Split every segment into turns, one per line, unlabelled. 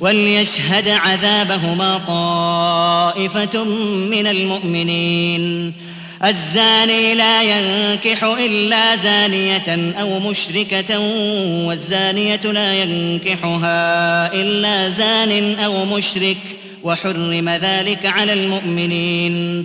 وليشهد عذابهما طائفة من المؤمنين. الزاني لا ينكح إلا زانية أو مشركة والزانية لا ينكحها إلا زان أو مشرك وحرم ذلك على المؤمنين.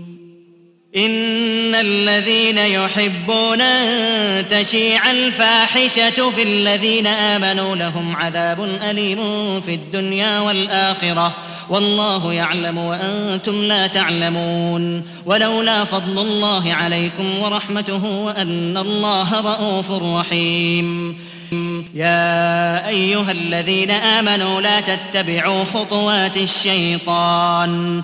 إن الذين يحبون أن تشيع الفاحشة في الذين آمنوا لهم عذاب أليم في الدنيا والآخرة. والله يعلم وأنتم لا تعلمون. ولولا فضل الله عليكم ورحمته وأن الله رءوف رحيم. يا أيها الذين آمنوا لا تتبعوا خطوات الشيطان.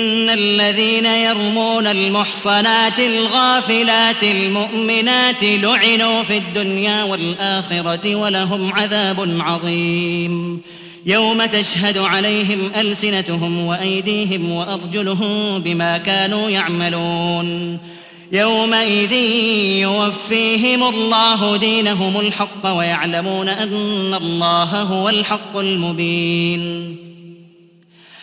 الذين يرمون المحصنات الغافلات المؤمنات لعنوا في الدنيا والآخرة ولهم عذاب عظيم. يوم تشهد عليهم ألسنتهم وأيديهم وأرجلهم بما كانوا يعملون. يومئذ يوفيهم الله دينهم الحق ويعلمون أن الله هو الحق المبين.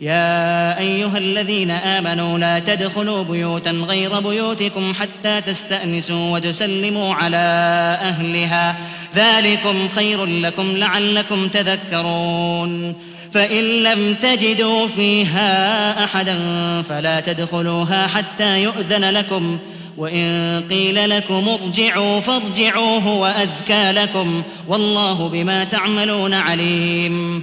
يا أيها الذين آمنوا لا تدخلوا بيوتا غير بيوتكم حتى تستأنسوا وتسلموا على أهلها. ذلكم خير لكم لعلكم تذكرون. فإن لم تجدوا فيها أحدا فلا تدخلوها حتى يؤذن لكم. وإن قيل لكم ارجعوا فارجعوا هو أزكى لكم. والله بما تعملون عليم.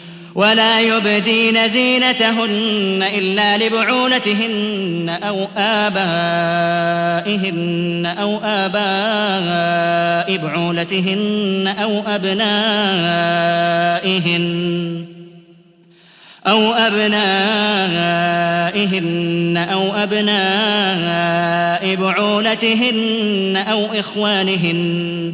ولا يبدين زينتهن إلا لبعولتهن أو آبائهن أو آباء بعولتهن أو أبنائهن أو أبنائهن أو أبناء بعولتهن أو إخوانهن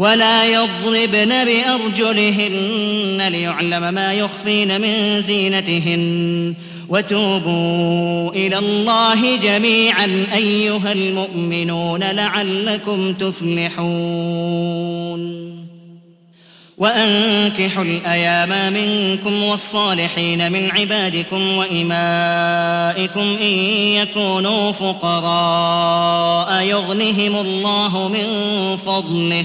ولا يضربن بأرجلهن ليعلم ما يخفين من زينتهن. وتوبوا إلى الله جميعا أيها المؤمنون لعلكم تفلحون. وأنكحوا الأيام منكم والصالحين من عبادكم وإمائكم إن يكونوا فقراء يغنهم الله من فضله.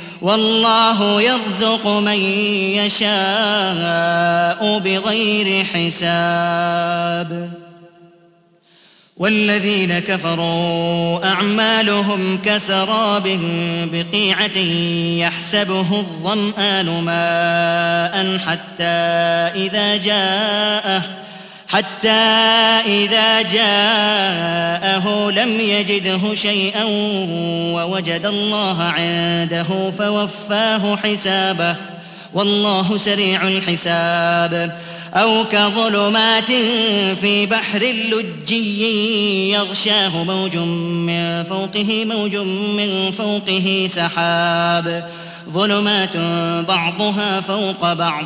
والله يرزق من يشاء بغير حساب. والذين كفروا أعمالهم كسراب بقيعة يحسبه الظمآن ماء حتى إذا جاءه حتى إذا جاءه لم يجده شيئا ووجد الله عنده فوفاه حسابه. والله سريع الحساب. أو كظلمات في بحر لجي يغشاه موج من فوقه موج من فوقه سحاب. ظلمات بعضها فوق بعض.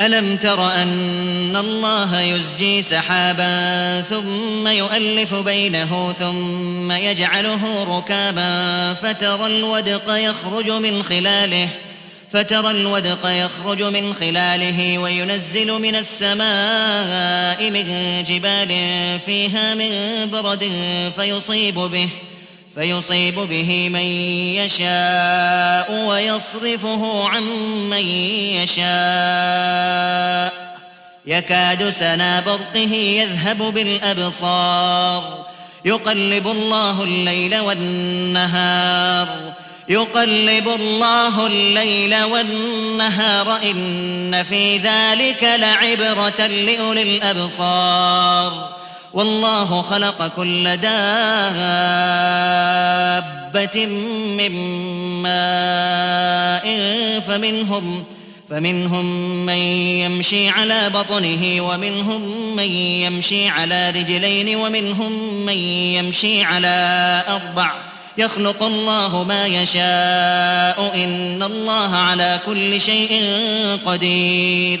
ألم تر أن الله يزجي سحابا ثم يؤلف بينه ثم يجعله ركابا فترى الودق يخرج من خلاله فترى الودق يخرج من خلاله وينزل من السماء من جبال فيها من برد فيصيب به ۖ فيصيب به من يشاء ويصرفه عن من يشاء. يكاد سنا برقه يذهب بالأبصار. يقلب الله الليل والنهار. يقلب الله الليل والنهار. إن في ذلك لعبرة لأولي الأبصار. والله خلق كل دابة من ماء فمنهم فمنهم من يمشي على بطنه ومنهم من يمشي على رجلين ومنهم من يمشي على أربع. يخلق الله ما يشاء إن الله على كل شيء قدير.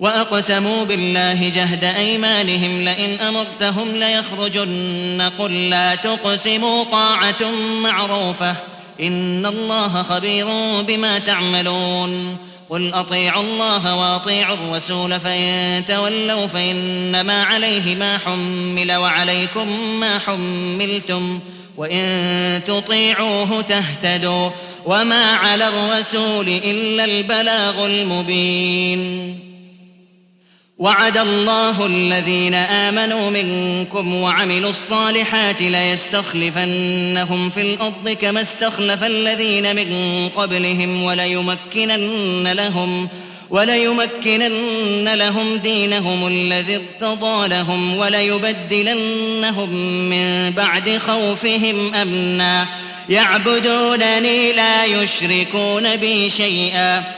وأقسموا بالله جهد أيمانهم لئن أمرتهم ليخرجن قل لا تقسموا طاعة معروفة إن الله خبير بما تعملون قل أطيعوا الله وأطيعوا الرسول فإن تولوا فإنما عليه ما حمل وعليكم ما حملتم وإن تطيعوه تهتدوا وما على الرسول إلا البلاغ المبين وعد الله الذين آمنوا منكم وعملوا الصالحات ليستخلفنهم في الأرض كما استخلف الذين من قبلهم وليمكنن لهم وليمكنن لهم دينهم الذي ارتضى لهم وليبدلنهم من بعد خوفهم أمنا. يعبدونني لا يشركون بي شيئا.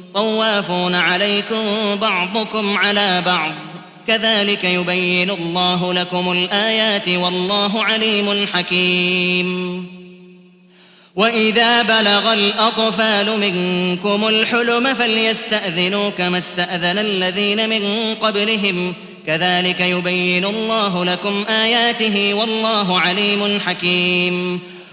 طوافون عليكم بعضكم على بعض. كذلك يبين الله لكم الآيات والله عليم حكيم. وإذا بلغ الأطفال منكم الحلم فليستأذنوا كما استأذن الذين من قبلهم. كذلك يبين الله لكم آياته والله عليم حكيم.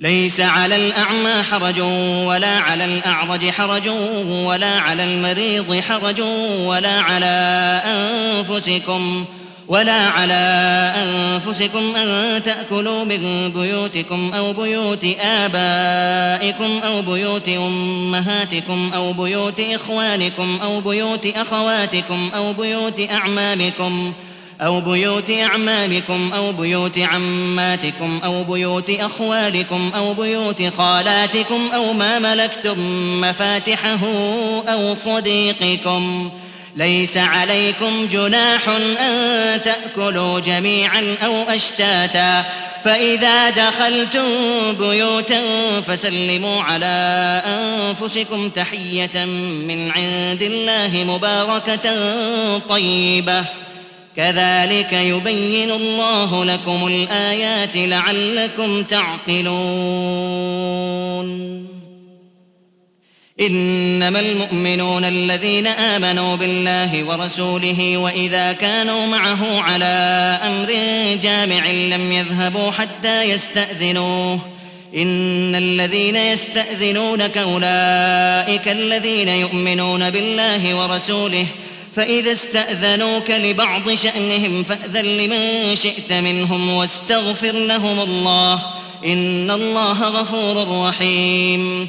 ليس على الأعمى حرج ولا على الأعرج حرج ولا على المريض حرج ولا على أنفسكم ۖ ولا على أنفسكم أن تأكلوا من بيوتكم أو بيوت آبائكم أو بيوت أمهاتكم أو بيوت إخوانكم أو بيوت أخواتكم أو بيوت أعمامكم أو بيوت أعمامكم أو بيوت عماتكم أو بيوت أخوالكم أو بيوت خالاتكم أو ما ملكتم مفاتحه أو صديقكم ۖ ليس عليكم جناح أن تأكلوا جميعا أو أشتاتا فإذا دخلتم بيوتا فسلموا على أنفسكم تحية من عند الله مباركة طيبة كذلك يبين الله لكم الآيات لعلكم تعقلون. إنما المؤمنون الذين آمنوا بالله ورسوله وإذا كانوا معه على أمر جامع لم يذهبوا حتى يستأذنوه. إن الذين يستأذنونك أولئك الذين يؤمنون بالله ورسوله فإذا استأذنوك لبعض شأنهم فأذن لمن شئت منهم واستغفر لهم الله إن الله غفور رحيم